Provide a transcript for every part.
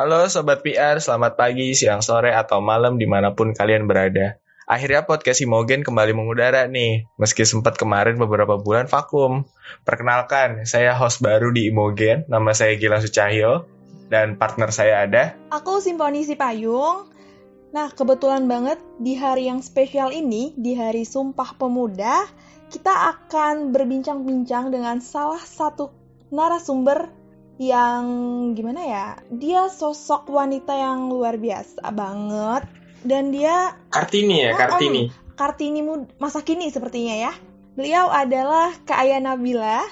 Halo Sobat PR, selamat pagi, siang, sore, atau malam di mana pun kalian berada. Akhirnya podcast Imogen kembali mengudara nih, meski sempat kemarin beberapa bulan vakum. Perkenalkan, saya host baru di Imogen, nama saya Gilang Sucahyo, dan partner saya ada... Aku Simponi Sipayung. Nah, kebetulan banget di hari yang spesial ini, di hari Sumpah Pemuda, kita akan berbincang-bincang dengan salah satu narasumber yang gimana ya? Dia sosok wanita yang luar biasa banget dan dia Kartini ya, Kartini. Oh, oh, Kartini masa kini sepertinya ya. Beliau adalah Kak Aya Nabila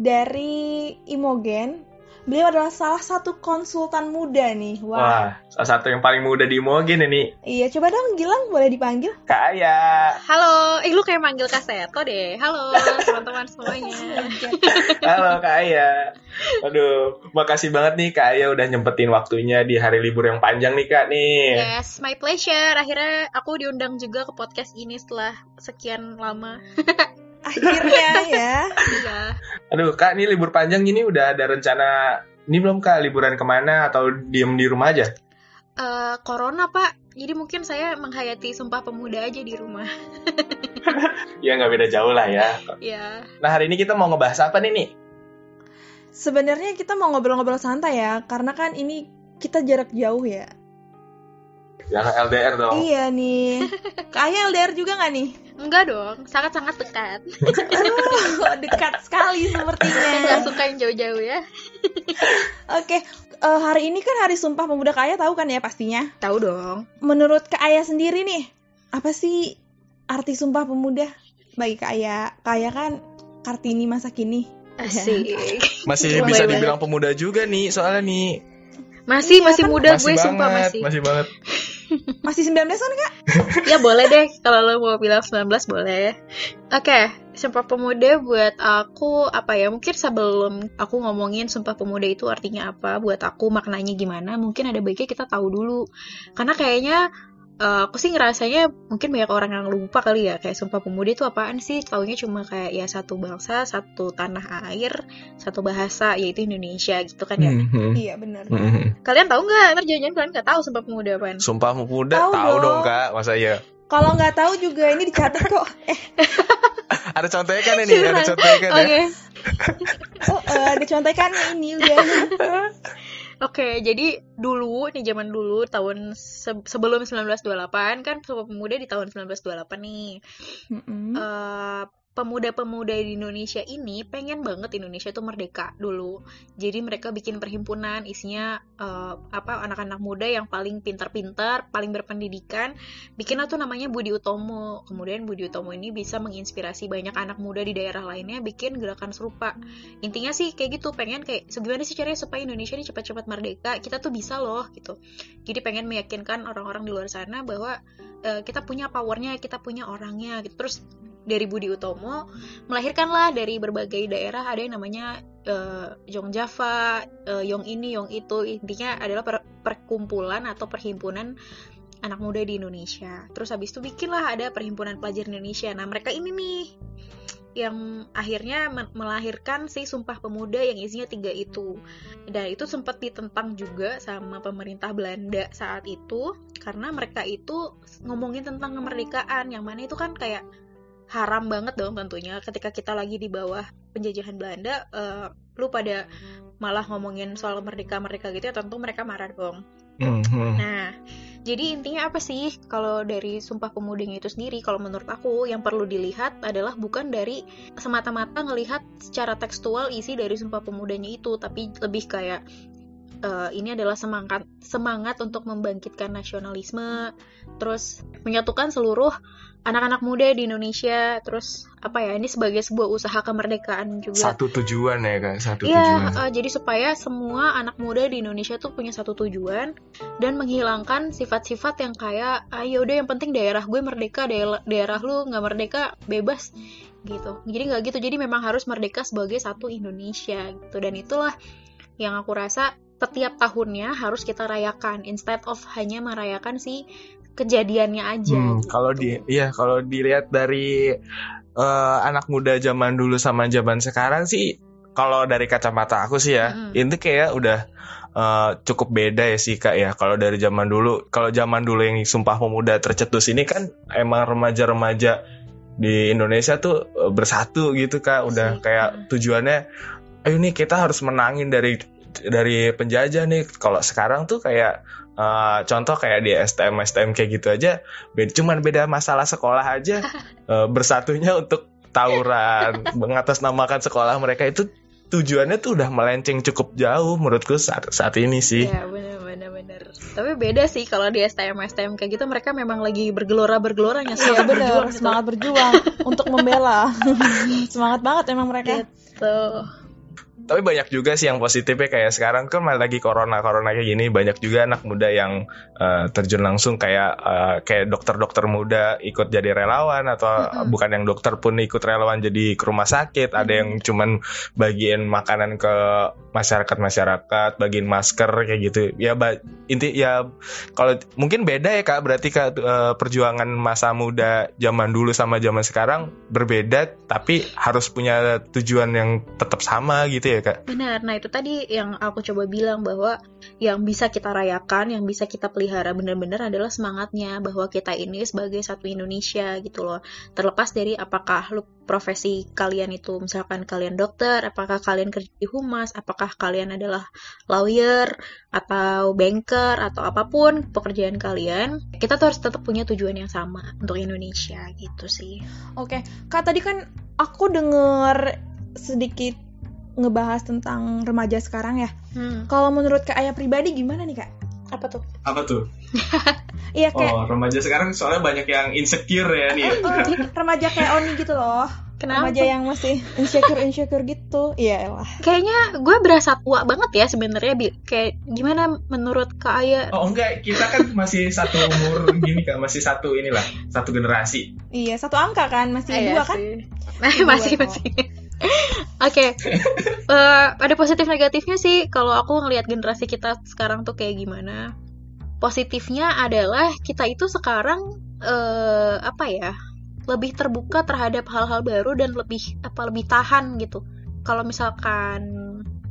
dari Imogen Beliau adalah salah satu konsultan muda nih. Wah, Wah salah satu yang paling muda di Mogen ini. Iya, coba dong Gilang boleh dipanggil. Kak Aya. Halo, eh lu kayak manggil Kak Seto deh. Halo teman-teman semuanya. Halo Kak Aya. Aduh, makasih banget nih Kak Aya udah nyempetin waktunya di hari libur yang panjang nih Kak nih. Yes, my pleasure. Akhirnya aku diundang juga ke podcast ini setelah sekian lama. akhirnya ya. Iya. Aduh kak, ini libur panjang gini udah ada rencana ini belum kak liburan ke mana atau diem di rumah aja? Uh, corona pak, jadi mungkin saya menghayati Sumpah Pemuda aja di rumah. ya nggak beda jauh lah ya. Iya. Nah hari ini kita mau ngebahas apa nih nih? Sebenarnya kita mau ngobrol-ngobrol santai ya, karena kan ini kita jarak jauh ya. Jangan LDR dong. Iya nih. Kayaknya LDR juga nggak nih? Enggak dong, sangat-sangat dekat. oh, dekat sekali sepertinya. Enggak suka yang jauh-jauh ya. Oke, okay. uh, eh, hari ini kan hari Sumpah Pemuda Kaya tahu kan ya pastinya? Tahu dong. Menurut Kak Ayah sendiri nih, apa sih arti Sumpah Pemuda bagi Kak Ayah? Kak Ayah kan Kartini masa kini. Asik. Masih bisa dibilang pemuda juga nih, soalnya nih. Masih, iya, masih kan? muda masih gue banget, sumpah masih. Masih banget. Masih 19 kan kak? ya boleh deh kalau lo mau bilang 19 boleh. Oke, okay, Sumpah Pemuda buat aku apa ya? Mungkin sebelum aku ngomongin Sumpah Pemuda itu artinya apa, buat aku maknanya gimana, mungkin ada baiknya kita tahu dulu. Karena kayaknya uh, aku sih ngerasanya mungkin banyak orang yang lupa kali ya kayak sumpah pemuda itu apaan sih? Taunya cuma kayak ya satu bangsa satu tanah air satu bahasa yaitu Indonesia gitu kan ya. Mm -hmm. iya benar. Mm -hmm. kalian tahu nggak? Ntar jangan kalian nggak tahu sumpah pemuda apa sumpah pemuda tahu, tahu dong. dong. Kak. Masa ya kalau nggak tahu juga ini dicatat kok. Eh. ada contekan ini ada contekan okay. ya oh uh, ada contekan ini udah Oke, jadi dulu nih zaman dulu tahun se sebelum 1928 kan Sumpah Pemuda di tahun 1928 nih. Mm -hmm. uh, pemuda-pemuda di Indonesia ini pengen banget Indonesia tuh merdeka dulu. Jadi mereka bikin perhimpunan isinya uh, apa anak-anak muda yang paling pintar-pintar, paling berpendidikan. Bikin tuh namanya Budi Utomo. Kemudian Budi Utomo ini bisa menginspirasi banyak anak muda di daerah lainnya bikin gerakan serupa. Intinya sih kayak gitu, pengen kayak gimana sih caranya supaya Indonesia ini cepat-cepat merdeka? Kita tuh bisa loh gitu. Jadi pengen meyakinkan orang-orang di luar sana bahwa uh, kita punya powernya, kita punya orangnya gitu. Terus dari Budi Utomo melahirkanlah dari berbagai daerah ada yang namanya uh, Yong Java, uh, Yong ini, Yong itu intinya adalah per perkumpulan atau perhimpunan anak muda di Indonesia. Terus habis itu bikinlah ada perhimpunan pelajar Indonesia. Nah mereka ini nih yang akhirnya melahirkan si Sumpah Pemuda yang isinya tiga itu. Dan itu sempat ditentang juga sama pemerintah Belanda saat itu karena mereka itu ngomongin tentang kemerdekaan yang mana itu kan kayak haram banget dong tentunya. Ketika kita lagi di bawah penjajahan Belanda uh, lu pada malah ngomongin soal merdeka merdeka gitu ya tentu mereka marah dong. Mm-hmm. nah jadi intinya apa sih? Kalau dari Sumpah Pemudanya itu sendiri kalau menurut aku yang perlu dilihat adalah bukan dari semata-mata ngelihat secara tekstual isi dari Sumpah Pemudanya itu tapi lebih kayak uh, ini adalah semangat semangat untuk membangkitkan nasionalisme terus menyatukan seluruh anak-anak muda di Indonesia terus apa ya ini sebagai sebuah usaha kemerdekaan juga. Satu tujuan ya kan satu ya, tujuan. uh, jadi supaya semua anak muda di Indonesia tuh punya satu tujuan dan menghilangkan sifat-sifat yang kayak ayo ah, ya udah yang penting daerah gue merdeka daerah, daerah lu nggak merdeka bebas gitu. Jadi nggak gitu jadi memang harus merdeka sebagai satu Indonesia gitu. Dan itulah yang aku rasa setiap tahunnya harus kita rayakan instead of hanya merayakan si kejadiannya aja. Hmm, gitu. Kalau di iya kalau dilihat dari uh, anak muda zaman dulu sama zaman sekarang sih kalau dari kacamata aku sih ya, mm. ini kayak udah uh, cukup beda ya sih kak ya. Kalau dari zaman dulu, kalau zaman dulu yang Sumpah Pemuda tercetus ini kan emang remaja-remaja di Indonesia tuh uh, bersatu gitu kak. Udah kayak tujuannya, ayo nih kita harus menangin dari dari penjajah nih. Kalau sekarang tuh kayak uh, contoh kayak di STM STM kayak gitu aja, beda, cuman beda masalah sekolah aja uh, bersatunya untuk tawuran mengatasnamakan sekolah mereka itu tujuannya tuh udah melenceng cukup jauh menurutku saat saat ini sih. Iya benar benar benar. Tapi beda sih kalau di STM STM kayak gitu mereka memang lagi bergelora bergeloranya iya, semangat bener, berjuang, semangat berjuang untuk membela. semangat banget emang mereka. Gitu tapi banyak juga sih yang positifnya kayak sekarang kan lagi corona corona kayak gini banyak juga anak muda yang uh, terjun langsung kayak uh, kayak dokter-dokter muda ikut jadi relawan atau mm-hmm. bukan yang dokter pun ikut relawan jadi ke rumah sakit mm-hmm. ada yang cuman bagiin makanan ke masyarakat masyarakat bagiin masker kayak gitu ya ba- inti ya kalau mungkin beda ya kak berarti kak uh, perjuangan masa muda zaman dulu sama zaman sekarang berbeda tapi harus punya tujuan yang tetap sama gitu ya ya kak? Benar, nah itu tadi yang aku coba bilang bahwa yang bisa kita rayakan, yang bisa kita pelihara benar-benar adalah semangatnya bahwa kita ini sebagai satu Indonesia gitu loh. Terlepas dari apakah lu profesi kalian itu misalkan kalian dokter, apakah kalian kerja di humas, apakah kalian adalah lawyer atau banker atau apa pun pekerjaan kalian, kita tuh harus tetap punya tujuan yang sama untuk Indonesia gitu sih. Oke, Kak tadi kan aku denger sedikit ngebahas tentang remaja sekarang ya. Hmm. Kalau menurut Kak Ayah pribadi gimana nih Kak? Apa tuh? Apa tuh? Iya kayak Oh, remaja sekarang soalnya banyak yang insecure ya nih. Oh, remaja kayak Oni gitu loh. Kenapa? Remaja yang masih insecure insecure gitu. Iya lah. Kayaknya gue berasa tua banget ya sebenarnya kayak gimana menurut Kak Ayah? Oh enggak, kita kan masih satu umur gini Kak, masih satu inilah, satu generasi. Iya, satu angka kan, masih iya dua kan? masih masih. Oke, okay. uh, eh, ada positif negatifnya sih. Kalau aku ngelihat generasi kita sekarang tuh kayak gimana. Positifnya adalah kita itu sekarang uh, apa ya, lebih terbuka terhadap hal-hal baru dan lebih apa lebih tahan gitu. Kalau misalkan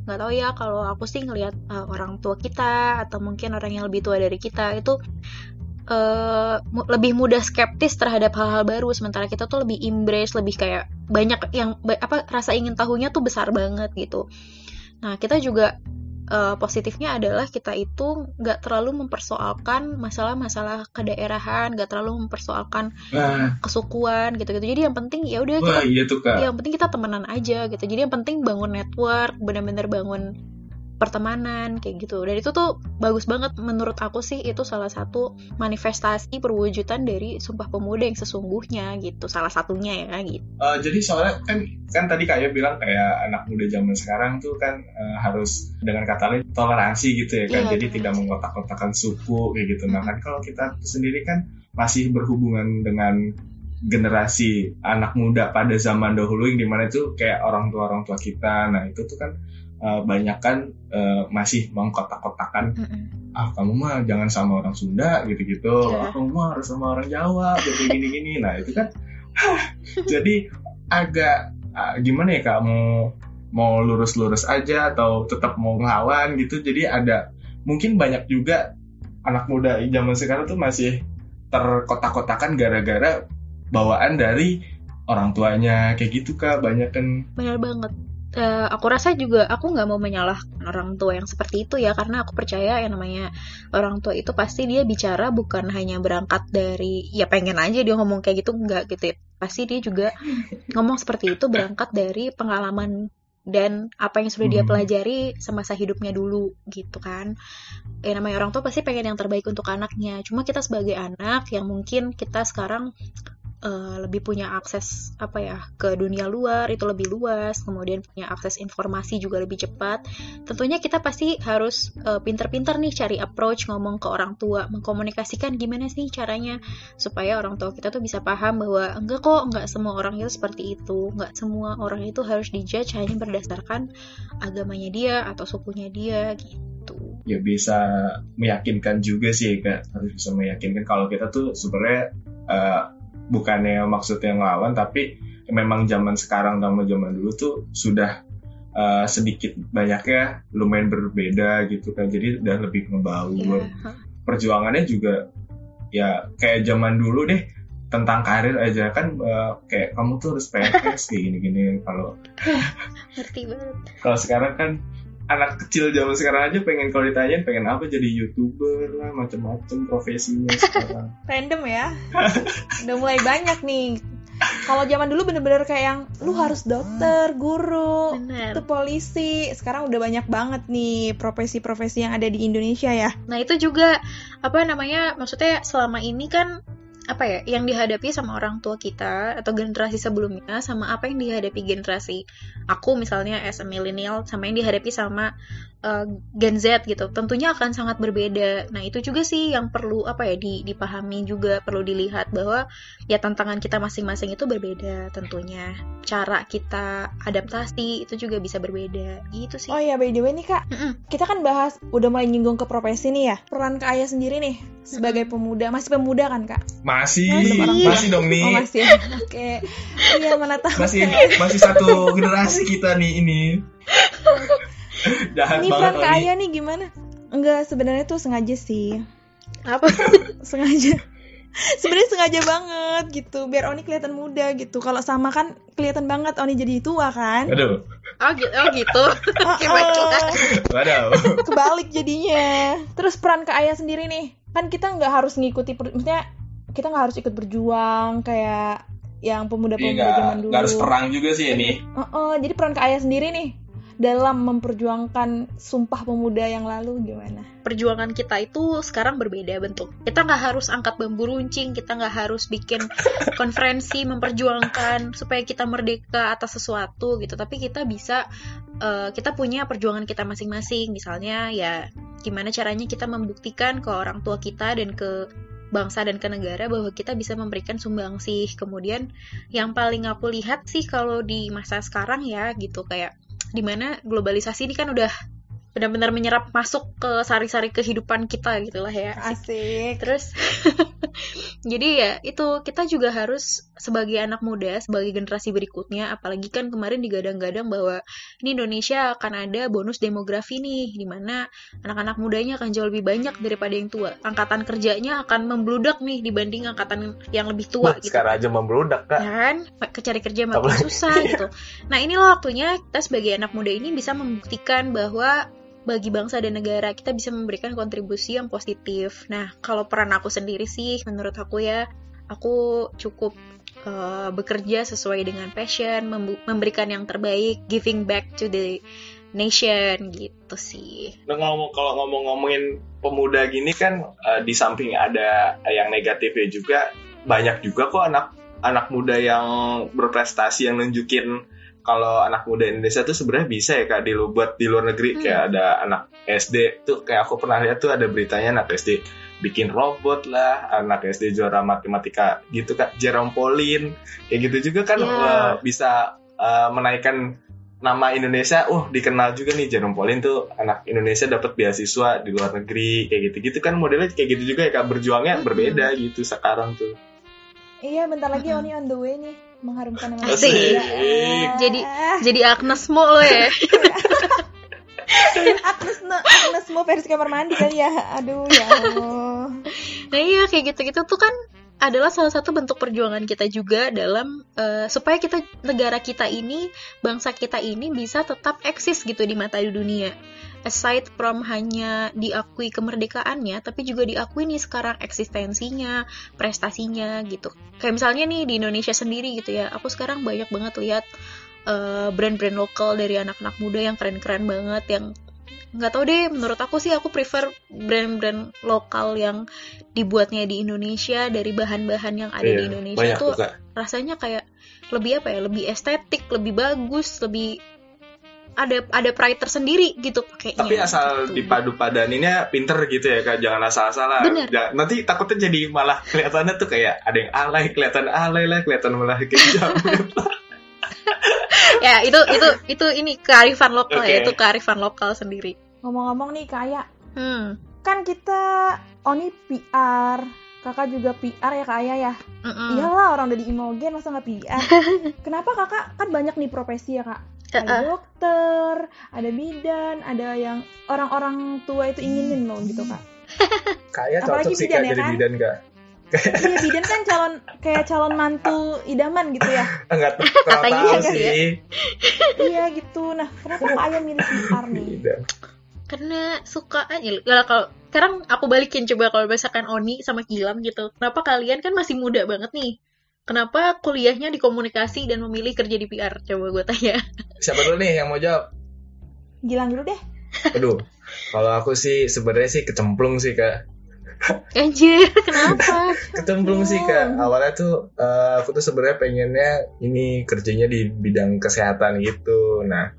nggak tahu ya, kalau aku sih ngelihat uh, orang tua kita atau mungkin orang yang lebih tua dari kita itu uh, lebih mudah skeptis terhadap hal-hal baru sementara kita tuh lebih embrace lebih kayak banyak yang apa rasa ingin tahunya tuh besar banget gitu nah kita juga uh, positifnya adalah kita itu nggak terlalu mempersoalkan masalah-masalah kedaerahan, nggak terlalu mempersoalkan nah. kesukuan gitu-gitu. Jadi yang penting ya udah kita, iya tuh, yang penting kita temenan aja gitu. Jadi yang penting bangun network, benar-benar bangun pertemanan kayak gitu. Dan itu tuh bagus banget menurut aku sih itu salah satu manifestasi perwujudan dari sumpah pemuda yang sesungguhnya gitu. Salah satunya ya gitu. Uh, jadi soalnya kan kan tadi kayak bilang kayak anak muda zaman sekarang tuh kan uh, harus dengan kata lain toleransi gitu ya kan. Yeah, jadi tidak mengkotak-kotakan suku kayak gitu. Nah kan kalau kita sendiri kan masih berhubungan dengan generasi anak muda pada zaman dahulu yang di mana itu kayak orang tua orang tua kita. Nah itu tuh kan uh, banyak kan uh, masih mengkotak-kotakan mm -hmm. ah kamu mah jangan sama orang Sunda gitu-gitu. Yeah. ah kamu mah harus sama orang Jawa gitu gini-gini. Nah itu kan jadi agak uh, gimana ya kamu mau lurus-lurus aja atau tetap mau ngelawan gitu. Jadi ada mungkin banyak juga anak muda zaman sekarang tuh masih terkotak-kotakan gara-gara bawaan dari orang tuanya kayak gitu kak banyak kan. Banyak banget uh, aku rasa juga aku nggak mau menyalahkan orang tua yang seperti itu ya karena aku percaya yang namanya orang tua itu pasti dia bicara bukan hanya berangkat dari ya pengen aja dia ngomong kayak gitu nggak gitu ya. pasti dia juga ngomong seperti itu berangkat dari pengalaman dan apa yang sudah dia hmm. pelajari semasa hidupnya dulu gitu kan ya namanya orang tua pasti pengen yang terbaik untuk anaknya cuma kita sebagai anak yang mungkin kita sekarang uh, lebih punya akses apa ya ke dunia luar itu lebih luas kemudian punya akses informasi juga lebih cepat. Tentunya kita pasti harus uh, pinter-pinter nih cari approach ngomong ke orang tua mengkomunikasikan gimana sih caranya supaya orang tua kita tuh bisa paham bahwa enggak kok enggak semua orang itu seperti itu. Enggak semua orang itu harus dijudge hanya berdasarkan agamanya dia atau sukunya dia gitu. Ya bisa meyakinkan juga sih kak. Harus bisa meyakinkan kalau kita tuh sebenarnya uh, bukannya maksudnya ngelawan tapi memang zaman sekarang sama zaman dulu tuh sudah uh, sedikit banyaknya lumayan berbeda gitu kan. Jadi udah lebih ngebaur yeah. perjuangannya juga ya kayak zaman dulu deh tentang karir aja kan uh, kayak kamu tuh harus PNS kayak gini-gini kalau ngerti banget. kalau sekarang kan anak kecil zaman sekarang aja pengen kalau ditanyain pengen apa? Jadi youtuber lah macam-macam profesinya sekarang. Random ya. Udah mulai banyak nih. Kalau zaman dulu bener-bener kayak yang lu harus dokter guru Bener. itu polisi. Sekarang udah banyak banget nih profesi-profesi yang ada di Indonesia ya. Nah itu juga apa namanya maksudnya selama ini kan apa ya yang dihadapi sama orang tua kita atau generasi sebelumnya sama apa yang dihadapi generasi aku misalnya as a millennial sama yang dihadapi sama uh, Gen Z gitu tentunya akan sangat berbeda. Nah itu juga sih yang perlu apa ya dipahami juga perlu dilihat bahwa ya tantangan kita masing-masing itu berbeda tentunya. Cara kita adaptasi itu juga bisa berbeda. Gitu sih. Oh ya by the way nih kak. Mm -mm. kita kan bahas udah mulai nyinggung ke profesi nih ya. Peran kak Ayah sendiri nih sebagai pemuda masih pemuda kan kak? Masih. Masih, masih dong nih oh masih. Ya. oke. Okay. iya mana tahu. Masih masih satu generasi kita nih ini Jahat ini banget Kak Aya nih gimana? Enggak, sebenarnya tuh sengaja sih. Apa? sengaja. sebenarnya sengaja banget gitu, biar Oni kelihatan muda gitu. Kalau sama kan kelihatan banget Oni jadi tua kan? Aduh. Oh, oh gitu. Waduh. Kebalik jadinya. Terus peran Kak Aya sendiri nih, kan kita nggak harus ngikuti, maksudnya kita nggak harus ikut berjuang kayak yang pemuda-pemuda iya, zaman dulu. Gak harus perang juga sih ini. Uh -uh, jadi peran Kak Ayah sendiri nih dalam memperjuangkan Sumpah Pemuda yang lalu gimana? Perjuangan kita itu sekarang berbeda bentuk. Kita nggak harus angkat bambu runcing, kita nggak harus bikin konferensi memperjuangkan supaya kita merdeka atas sesuatu gitu. Tapi kita bisa, uh, kita punya perjuangan kita masing-masing. Misalnya ya gimana caranya kita membuktikan ke orang tua kita dan ke bangsa dan ke negara bahwa kita bisa memberikan sumbangsih. Kemudian yang paling aku lihat sih kalau di masa sekarang ya gitu kayak di mana globalisasi ini kan udah benar-benar menyerap masuk ke sari-sari kehidupan kita gitulah ya. Asik. Terus jadi ya itu kita juga harus sebagai anak muda sebagai generasi berikutnya apalagi kan kemarin digadang-gadang bahwa ini Indonesia akan ada bonus demografi nih di mana anak-anak mudanya akan jauh lebih banyak daripada yang tua. Angkatan kerjanya akan membludak nih dibanding angkatan yang lebih tua gitu. sekarang aja membludak kan? Kan cari kerja makin susah gitu. Nah inilah waktunya kita sebagai anak muda ini bisa membuktikan bahwa bagi bangsa dan negara kita bisa memberikan kontribusi yang positif. Nah, kalau peran aku sendiri sih, menurut aku ya, aku cukup uh, bekerja sesuai dengan passion, memberikan yang terbaik, giving back to the nation gitu sih. Nah, ngomong kalau ngomong-ngomongin pemuda gini kan uh, di samping ada yang negatifnya juga banyak juga kok anak anak muda yang berprestasi yang nunjukin kalau anak muda Indonesia tuh sebenarnya bisa ya kak di buat di luar negeri hmm. kayak ada anak SD tuh kayak aku pernah lihat tuh ada beritanya anak SD bikin robot lah anak SD juara matematika gitu kak Jerome Pauline kayak gitu juga kan yeah. Iya. uh, bisa uh, menaikkan nama Indonesia, uh dikenal juga nih Jerome Pauline tuh anak Indonesia dapat beasiswa di luar negeri kayak gitu-gitu kan modelnya kayak gitu juga ya kak berjuangnya hmm. berbeda gitu sekarang tuh. Iya bentar lagi hmm. Oni on the way nih mengharumkan nama Asik. Jadi jadi Agnes Mo lo ya. Agnes no, Agnes Mo versi kamar mandi kali ya. Aduh ya Allah. Nah iya kayak gitu-gitu tuh kan adalah salah satu bentuk perjuangan kita juga dalam uh, supaya kita negara kita ini bangsa kita ini bisa tetap eksis gitu di mata dunia aside from hanya diakui kemerdekaannya tapi juga diakui nih sekarang eksistensinya prestasinya gitu kayak misalnya nih di Indonesia sendiri gitu ya aku sekarang banyak banget lihat uh, brand-brand lokal dari anak-anak muda yang keren-keren banget yang nggak tau deh menurut aku sih aku prefer brand-brand lokal yang dibuatnya di Indonesia dari bahan-bahan yang ada iya, di Indonesia tuh juga. rasanya kayak lebih apa ya lebih estetik lebih bagus lebih ada ada pride tersendiri gitu pakainya. Tapi asal gitu. dipadu padaninnya pinter gitu ya kak, jangan asal-asalan. Nanti takutnya jadi malah kelihatannya tuh kayak ada yang alay, kelihatan alay lah, kelihatan malah kejam. ya itu itu itu ini kearifan lokal okay. ya, itu kearifan lokal sendiri. Ngomong-ngomong nih kayak, hmm. kan kita Oni PR, kakak juga PR ya kak Ayah ya. Mm -mm. Iyalah orang udah di Imogen masa nggak PR. Kenapa kakak kan banyak nih profesi ya kak ada dokter ada bidan ada yang orang-orang tua itu inginin loh gitu kak kayak cocok sih kak ya jadi kan? bidan kak Iya bidan kan calon kayak calon mantu idaman gitu ya. Enggak tahu sih. Ya? iya gitu. Nah, kenapa Kak Ayah milih PR nih? Bidan. Karena suka aja. Ya, kalau sekarang aku balikin coba kalau misalkan Oni sama Gilam gitu. Kenapa kalian kan masih muda banget nih? Kenapa kuliahnya di komunikasi dan memilih kerja di PR? Coba gue tanya. Siapa dulu nih yang mau jawab? Gilang dulu deh. Aduh, kalau aku sih sebenarnya sih kecemplung sih kak. Anjir, kenapa? Kecemplung sih kak. Awalnya tuh uh, aku tuh sebenarnya pengennya ini kerjanya di bidang kesehatan gitu. Nah,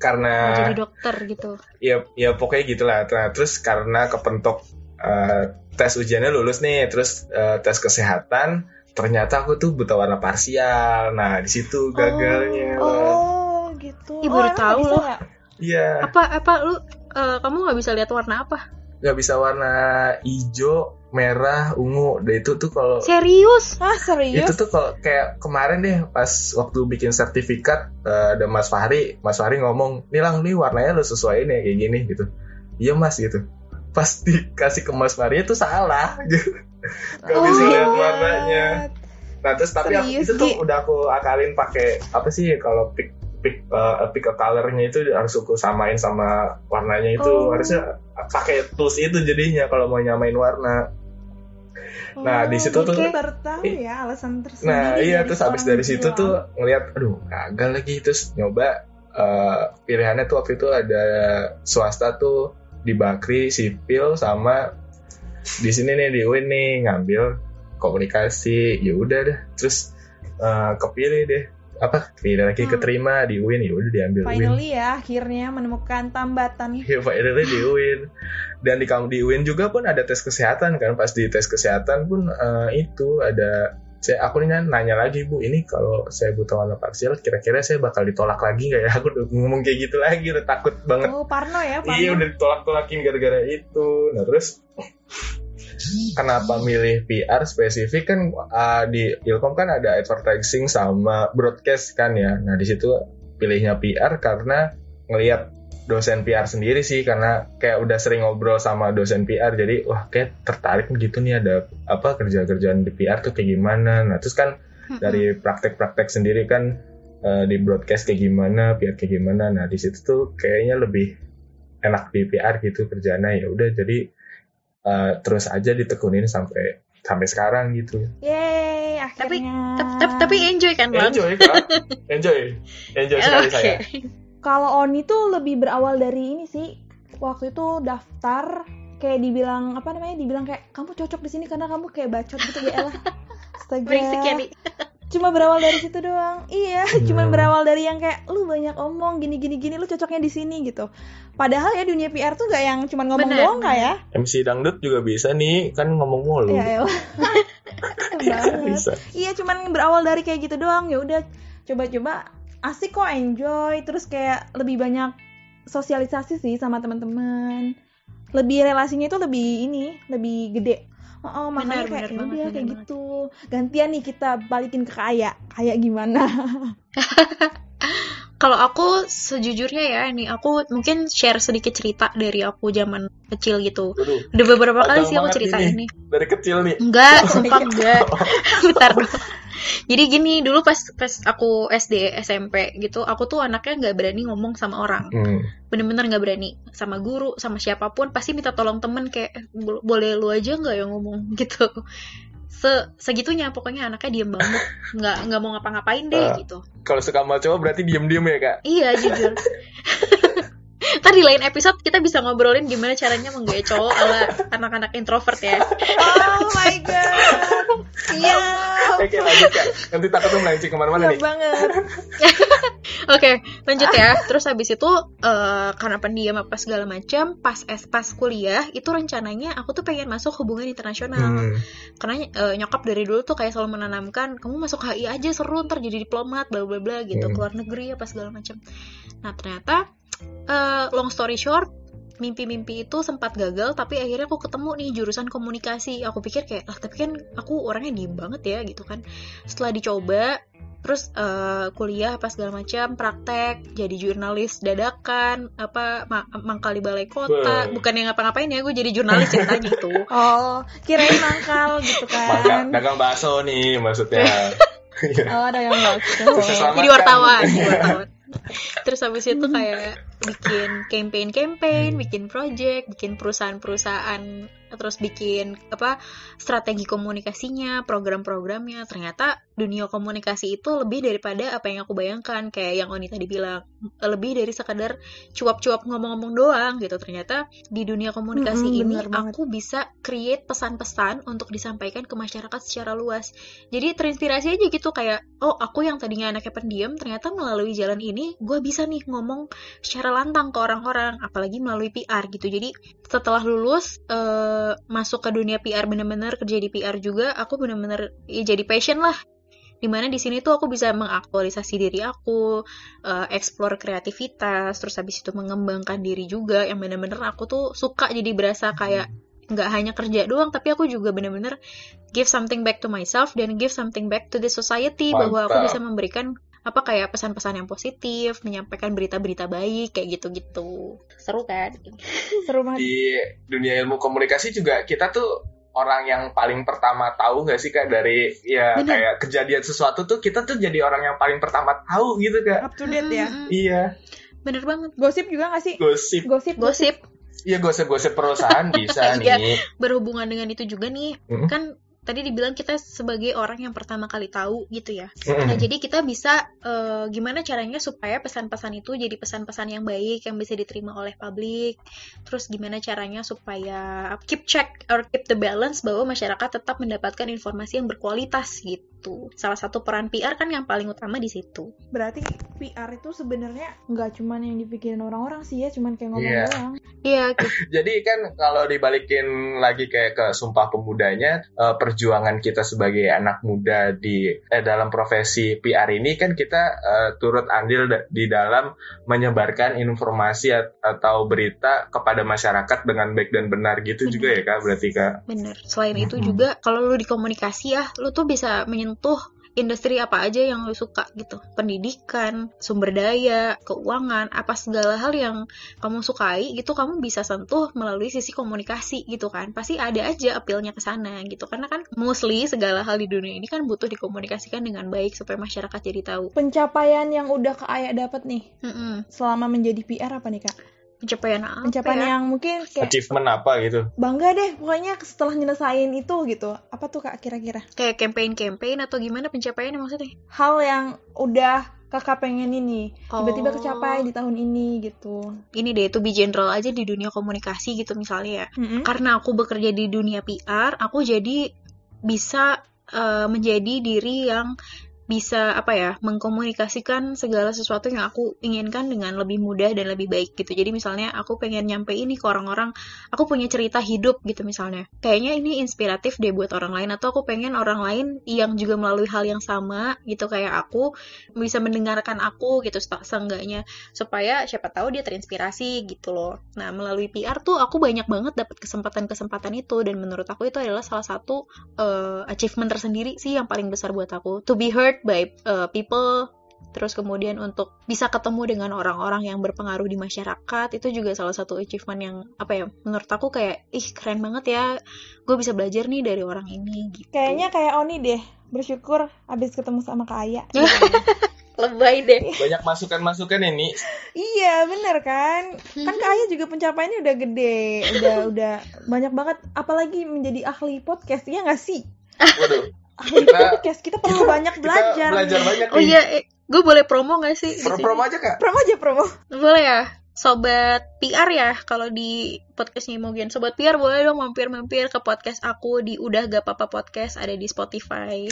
karena jadi dokter gitu. Ya, ya pokoknya gitulah. Nah, terus karena kepentok uh, tes ujiannya lulus nih, terus uh, tes kesehatan ternyata aku tuh buta warna parsial. Nah, di situ gagalnya. Oh, oh gitu. Ibu oh, tahu loh. Ya? Iya. Apa apa lu uh, kamu nggak bisa lihat warna apa? Nggak bisa warna hijau, merah, ungu. Dan itu tuh kalau Serius? Ah, serius. Itu tuh kalau kayak kemarin deh pas waktu bikin sertifikat uh, ada Mas Fahri, Mas Fahri ngomong, "Nih Lang, nih warnanya lu sesuai nih kayak gini." gitu. Iya, Mas gitu. Pas dikasih ke Mas Fahri itu salah gitu gak bisa oh, lihat warnanya nah terus tapi aku, itu tuh udah aku akalin pakai apa sih kalau pick pick uh, pick a colornya itu harus aku samain sama warnanya itu. Oh. harusnya pakai tools itu jadinya kalau mau nyamain warna. Nah di situ tuh tahu ya alasan tersendiri nah iya terus habis dari situ tuh ngelihat aduh gagal lagi. Terus nyoba uh, pilihannya tuh waktu itu ada swasta tuh di Bakri sipil sama di sini nih di UIN nih ngambil komunikasi ya udah deh terus uh, kepilih deh apa kepilih lagi hmm. keterima di UIN ya udah diambil finally UIN. ya akhirnya menemukan tambatan ya finally di UIN dan di kamu di UIN juga pun ada tes kesehatan kan pas di tes kesehatan pun uh, itu ada saya aku nih nanya lagi bu ini kalau saya butuh warna parsial kira-kira saya bakal ditolak lagi nggak ya aku udah ngomong kayak gitu lagi udah takut banget oh parno ya parno. iya udah ditolak-tolakin gara-gara itu nah terus kenapa milih PR spesifik? Kan uh, di Ilkom kan ada advertising sama broadcast kan ya. Nah di situ pilihnya PR karena ngelihat dosen PR sendiri sih. Karena kayak udah sering ngobrol sama dosen PR jadi wah kayak tertarik gitu nih ada apa kerja-kerjaan di PR tuh kayak gimana? Nah terus kan dari praktek-praktek sendiri kan uh, di broadcast kayak gimana PR kayak gimana. Nah di situ tuh kayaknya lebih enak di PR gitu kerjanya. Ya udah jadi uh, terus aja ditekunin sampai sampai sekarang gitu. Yeay, akhirnya. Tapi tapi, tapi enjoy kan, Bang? Enjoy, kan? Enjoy. Enjoy sekali okay. saya. Kalau Oni tuh lebih berawal dari ini sih. Waktu itu daftar kayak dibilang apa namanya? Dibilang kayak kamu cocok di sini karena kamu kayak bacot gitu ya lah. Astaga. Berisik ya, nih. Cuma berawal dari situ doang. Iya, hmm. cuma berawal dari yang kayak lu banyak omong gini gini gini lu cocoknya di sini gitu. Padahal ya dunia PR tuh gak yang cuma ngomong bener, doang kak ya. MC dangdut juga bisa nih, kan ngomong mulu. Iya, iya. bisa. Iya, cuman berawal dari kayak gitu doang. Ya udah coba-coba asik kok enjoy terus kayak lebih banyak sosialisasi sih sama teman-teman lebih relasinya itu lebih ini lebih gede oh, oh makanya benar, kayak benar udah kayak banget. gitu gantian nih kita balikin ke kaya kayak gimana kalau aku sejujurnya ya ini aku mungkin share sedikit cerita dari aku zaman kecil gitu. Aduh, Udah beberapa kali sih aku cerita ini. Dari kecil nih. Enggak, sumpah enggak. Bentar. Jadi gini, dulu pas pas aku SD, SMP gitu, aku tuh anaknya nggak berani ngomong sama orang. Hmm. Bener-bener nggak berani. Sama guru, sama siapa pun pasti minta tolong temen kayak eh, boleh lu aja nggak yang ngomong? Gitu. Se segitunya pokoknya anaknya diem banget. Nggak nggak mau ngapa-ngapain deh uh, gitu. kalau suka sama cowok berarti diem-diem ya kak? Iya jujur Ntar di lain episode kita bisa ngobrolin gimana caranya menggaya cowok ala anak-anak introvert ya. Oh my god. Iya. Oke lanjut kak. Nanti takutnya melenceng ke mana-mana nih. banget. Oke, lanjut ya. Terus habis itu uh, karena pendiam apa segala macam, pas es pas kuliah itu rencananya aku tuh pengen masuk hubungan internasional. Hmm. Karena uh, nyokap dari dulu tuh kayak selalu menanamkan, kamu masuk HI aja seru ntar jadi diplomat bla bla bla gitu, hmm. keluar negeri apa segala macam. Nah, ternyata uh, long story short mimpi-mimpi itu sempat gagal tapi akhirnya aku ketemu nih jurusan komunikasi. Aku pikir kayak lah tapi kan aku orangnya diem banget ya gitu kan. Setelah dicoba terus uh, kuliah apa segala macam praktek jadi jurnalis dadakan apa ma mangkal di balai kota. Bukan yang ngapa-ngapain ya gue jadi jurnalis ceritanya itu. Oh kirain mangkal gitu kan. Dagang bakso nih maksudnya. Oh dagang bakso. Jadi wartawan, wartawan terus habis itu kayak bikin campaign campaign bikin project bikin perusahaan-perusahaan terus bikin apa strategi komunikasinya program-programnya. Ternyata dunia komunikasi itu lebih daripada apa yang aku bayangkan. Kayak yang Oni tadi bilang lebih dari sekadar cuap-cuap ngomong-ngomong doang gitu. Ternyata di dunia komunikasi hmm, ini aku bisa create pesan-pesan untuk disampaikan ke masyarakat secara luas. Jadi terinspirasi aja gitu kayak oh aku yang tadinya anaknya pendiam ternyata melalui jalan ini gue bisa nih ngomong secara lantang ke orang-orang apalagi melalui PR gitu. Jadi setelah lulus uh, masuk ke dunia PR bener-bener kerja di PR juga aku bener-bener ya jadi passion lah. Di mana di sini tuh aku bisa mengaktualisasi diri aku, uh, explore kreativitas, terus habis itu mengembangkan diri juga. Yang bener-bener aku tuh suka jadi berasa kayak nggak hanya kerja doang tapi aku juga bener-bener give something back to myself dan give something back to the society Mantap. bahwa aku bisa memberikan apa kayak pesan-pesan yang positif, menyampaikan berita-berita baik kayak gitu-gitu. Seru kan? Seru banget. Di dunia ilmu komunikasi juga kita tuh orang yang paling pertama tahu gak sih kak dari ya Bener. kayak kejadian sesuatu tuh kita tuh jadi orang yang paling pertama tahu gitu kak up to date ya iya bener banget gosip juga gak sih gosip gosip gosip Iya gosip-gosip perusahaan bisa iya, nih. berhubungan dengan itu juga nih, mm -hmm. kan tadi dibilang kita sebagai orang yang pertama kali tahu gitu ya. Nah, jadi kita bisa uh, gimana caranya supaya pesan-pesan itu jadi pesan-pesan yang baik yang bisa diterima oleh publik. Terus gimana caranya supaya keep check or keep the balance bahwa masyarakat tetap mendapatkan informasi yang berkualitas gitu. Salah satu peran PR kan yang paling utama di situ. Berarti PR itu sebenarnya nggak cuman yang dipikirin orang-orang sih ya, cuman kayak ngomong yeah. doang. Iya. Gitu. jadi kan kalau dibalikin lagi kayak ke Sumpah Pemudanya uh, perjuangan kita sebagai anak muda di eh, dalam profesi PR ini kan kita uh, turut andil di dalam menyebarkan informasi atau berita kepada masyarakat dengan baik dan benar gitu bener. juga ya kak berarti kak. Bener. Selain itu juga kalau lu di komunikasi ya, lu tuh bisa menyentuh industri apa aja yang lo suka gitu? Pendidikan sumber daya keuangan apa segala hal yang kamu sukai gitu kamu bisa sentuh melalui sisi komunikasi gitu kan. Pasti ada aja appealnya ke sana gitu. Karena kan mostly segala hal di dunia ini kan butuh dikomunikasikan dengan baik supaya masyarakat jadi tahu. Pencapaian yang udah ke Ayah dapat nih mm -mm. selama menjadi PR apa nih kak pencapaian apa pencapaian ya? yang mungkin kayak achievement apa gitu bangga deh pokoknya setelah nyelesain itu gitu apa tuh kak kira-kira kayak campaign-campaign atau gimana pencapaiannya maksudnya hal yang udah kakak pengen ini tiba-tiba oh. kecapai di tahun ini gitu ini deh itu be general aja di dunia komunikasi gitu misalnya ya mm-hmm. karena aku bekerja di dunia PR aku jadi bisa uh, menjadi diri yang bisa apa ya mengkomunikasikan segala sesuatu yang aku inginkan dengan lebih mudah dan lebih baik gitu. Jadi misalnya aku pengen nyampe ini ke orang-orang aku punya cerita hidup gitu misalnya. Kayaknya ini inspiratif deh buat orang lain atau aku pengen orang lain yang juga melalui hal yang sama gitu kayak aku bisa mendengarkan aku gitu seenggaknya. Supaya siapa tahu dia terinspirasi gitu loh. Nah melalui PR tuh aku banyak banget dapat kesempatan-kesempatan itu dan menurut aku itu adalah salah satu uh, achievement tersendiri sih yang paling besar buat aku. To be heard by uh, people terus kemudian untuk bisa ketemu dengan orang-orang yang berpengaruh di masyarakat itu juga salah satu achievement yang apa ya menurut aku kayak ih keren banget ya gue bisa belajar nih dari orang ini gitu. Kayaknya kayak Oni deh bersyukur abis ketemu sama Kak Aya lebay deh. Banyak masukan-masukan ini iya bener kan? Kan Kak Aya juga pencapaiannya udah gede udah udah banyak banget apalagi menjadi ahli podcast ya nggak sih? Waduh kita podcast kita perlu banyak belajar. Kita belajar banyak Oh iya, eh, gue boleh promo gak sih? Pro promo aja kak. Promo aja promo. Boleh ya. Sobat PR ya kalau di podcastnya Imogen Sobat PR boleh dong mampir-mampir ke podcast aku di Udah Gak Papa Podcast ada di Spotify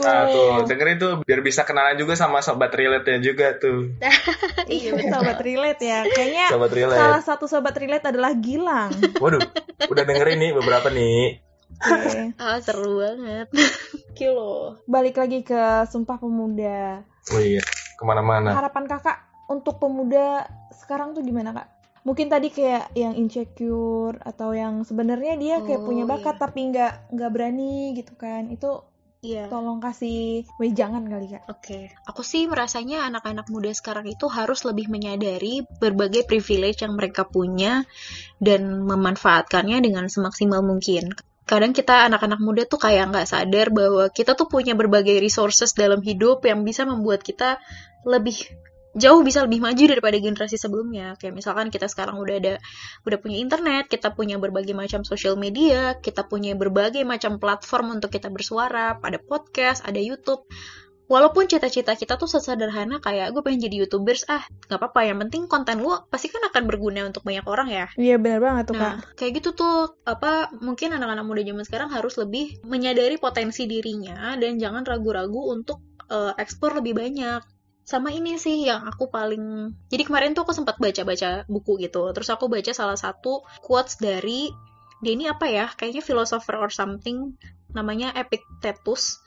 Nah tuh dengerin tuh biar bisa kenalan juga sama Sobat Relate-nya juga tuh Iya Sobat Relate ya Kayaknya sobat relate. salah satu Sobat Relate adalah Gilang Waduh udah dengerin nih beberapa nih Okay. ah seru banget. Kilo. Balik lagi ke Sumpah Pemuda. Oh iya, ke mana-mana. Harapan kakak untuk pemuda sekarang tuh gimana kak? Mungkin tadi kayak yang insecure atau yang sebenarnya dia kayak oh, punya bakat iya. tapi nggak nggak berani gitu kan? Itu Iya. Tolong kasih wejangan kali kak. Oke, okay. aku sih merasanya anak-anak muda sekarang itu harus lebih menyadari berbagai privilege yang mereka punya dan memanfaatkannya dengan semaksimal mungkin. Kadang kita anak-anak muda tuh kayak nggak sadar bahwa kita tuh punya berbagai resources dalam hidup yang bisa membuat kita lebih jauh bisa lebih maju daripada generasi sebelumnya. Kayak misalkan kita sekarang udah ada udah punya internet, kita punya berbagai macam sosial media, kita punya berbagai macam platform untuk kita bersuara, ada podcast, ada YouTube. Walaupun cita-cita kita tuh sesederhana kayak gue pengen jadi youtubers ah nggak apa-apa yang penting konten lu pasti kan akan berguna untuk banyak orang ya. Iya benar banget tuh nah, kak. kayak gitu tuh apa mungkin anak-anak muda zaman sekarang harus lebih menyadari potensi dirinya dan jangan ragu-ragu untuk uh, ekspor lebih banyak. Sama ini sih yang aku paling jadi kemarin tuh aku sempat baca-baca buku gitu terus aku baca salah satu quotes dari dia ini apa ya kayaknya philosopher or something namanya Epictetus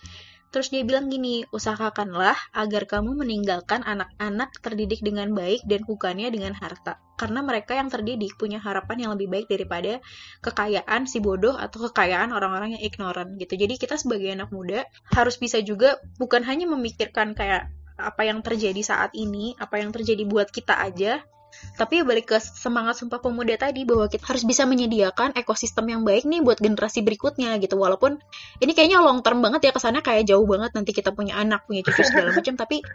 Terus dia bilang gini, usahakanlah agar kamu meninggalkan anak-anak terdidik dengan baik dan bukannya dengan harta. Karena mereka yang terdidik punya harapan yang lebih baik daripada kekayaan si bodoh atau kekayaan orang-orang yang ignorant gitu. Jadi kita sebagai anak muda harus bisa juga bukan hanya memikirkan kayak apa yang terjadi saat ini, apa yang terjadi buat kita aja, tapi ya balik ke semangat sumpah pemuda tadi bahwa kita harus bisa menyediakan ekosistem yang baik nih buat generasi berikutnya gitu. Walaupun ini kayaknya long term banget ya kesannya kayak jauh banget nanti kita punya anak, punya cucu segala macam, tapi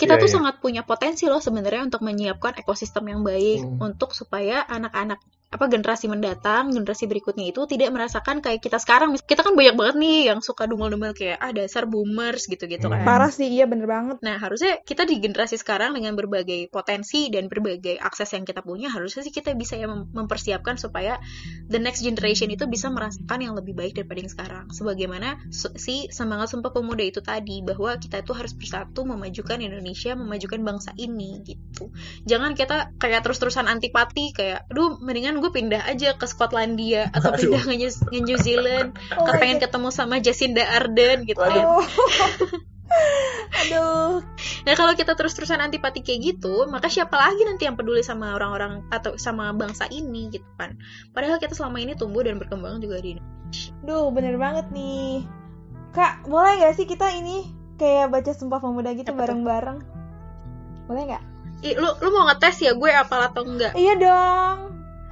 kita yeah, tuh yeah. sangat punya potensi loh sebenarnya untuk menyiapkan ekosistem yang baik hmm. untuk supaya anak-anak apa generasi mendatang, generasi berikutnya itu tidak merasakan kayak kita sekarang. Kita kan banyak banget nih yang suka dumel-dumel kayak ah dasar boomers gitu-gitu kan. Parah sih, iya bener banget. Nah, harusnya kita di generasi sekarang dengan berbagai potensi dan berbagai akses yang kita punya, harusnya sih kita bisa ya mempersiapkan supaya the next generation itu bisa merasakan yang lebih baik daripada yang sekarang. Sebagaimana si semangat sumpah pemuda itu tadi bahwa kita itu harus bersatu memajukan Indonesia, memajukan bangsa ini gitu. Jangan kita kayak terus-terusan antipati kayak, "Duh, mendingan gue pindah aja ke Skotlandia atau Aduh. pindah ke New, New Zealand oh kan pengen ketemu sama Jacinda Ardern gitu Aduh. Aduh. Nah kalau kita terus-terusan antipati kayak gitu, maka siapa lagi nanti yang peduli sama orang-orang atau sama bangsa ini gitu kan? Padahal kita selama ini tumbuh dan berkembang juga di Indonesia. Duh, bener banget nih. Kak, boleh gak sih kita ini kayak baca Sumpah Pemuda gitu bareng-bareng? Boleh gak? Ih, lu, lu mau ngetes ya gue apal atau enggak? Iya dong.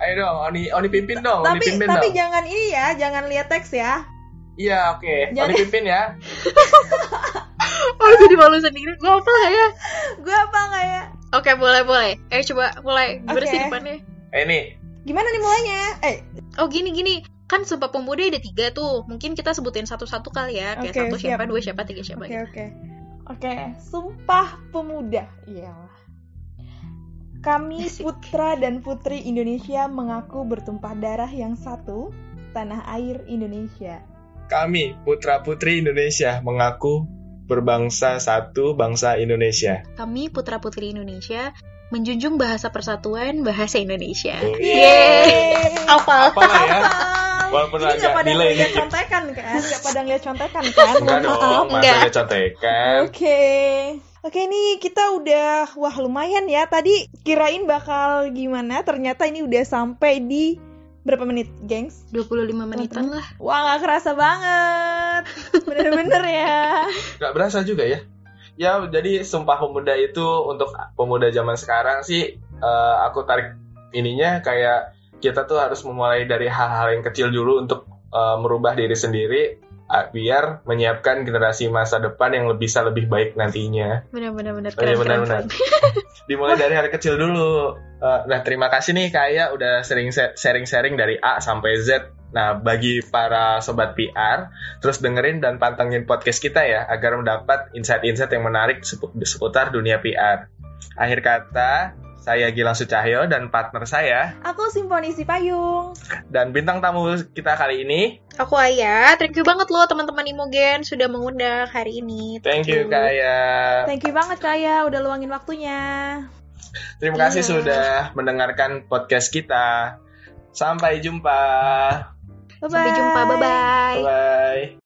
Ayo dong, Oni Oni pimpin dong. Tapi Oni pimpin tapi dong. jangan ini ya, jangan lihat teks ya. Iya, oke. Okay. Oni pimpin ya. oh, jadi malu sendiri. Gue apa gak ya? Gue apa gak ya? Oke, okay, boleh boleh. Eh coba mulai. Gimana okay. depannya? Eh ini. Gimana nih mulainya? Eh. Oh gini gini. Kan Sumpah Pemuda ada tiga tuh. Mungkin kita sebutin satu-satu kali ya. Kayak okay, satu siap. siapa, dua siapa, tiga siapa. Oke okay, oke. Okay. Oke, okay. Sumpah Pemuda. Iya. Kami putra dan putri Indonesia mengaku bertumpah darah yang satu, tanah air Indonesia. Kami putra putri Indonesia mengaku berbangsa satu bangsa Indonesia. Kami putra putri Indonesia menjunjung bahasa persatuan bahasa Indonesia. Yeay. Apa? Apa ya? Walaupun Ini agak pada ngeliat contekan kan? Gak pada ngeliat contekan kan? Enggak dong, masa contekan. Oke. Okay. Oke nih kita udah wah lumayan ya tadi kirain bakal gimana ternyata ini udah sampai di berapa menit gengs? 25 menitan lah Wah gak kerasa banget Bener-bener ya Gak berasa juga ya Ya jadi Sumpah Pemuda itu untuk pemuda zaman sekarang sih uh, Aku tarik ininya kayak kita tuh harus memulai dari hal-hal yang kecil dulu untuk uh, merubah diri sendiri biar menyiapkan generasi masa depan yang bisa lebih baik nantinya. Benar-benar benar. Oh, iya benar-benar. Dimulai dari hal kecil dulu. Uh, nah terima kasih nih kayak udah sering sharing-sharing dari A sampai Z. Nah bagi para sobat PR, terus dengerin dan pantengin podcast kita ya agar mendapat insight-insight yang menarik seputar dunia PR. Akhir kata, saya Gilang Sucahyo dan partner saya. Aku Simponi Sipayung. Dan bintang tamu kita kali ini. Aku Aya. Thank you banget loh teman-teman Imogen sudah mengundang hari ini. Thank you Kak Aya. Thank you banget Kak Aya udah luangin waktunya. Terima yeah. kasih sudah mendengarkan podcast kita. Sampai jumpa. Bye -bye. Sampai jumpa. Bye-bye. Bye-bye.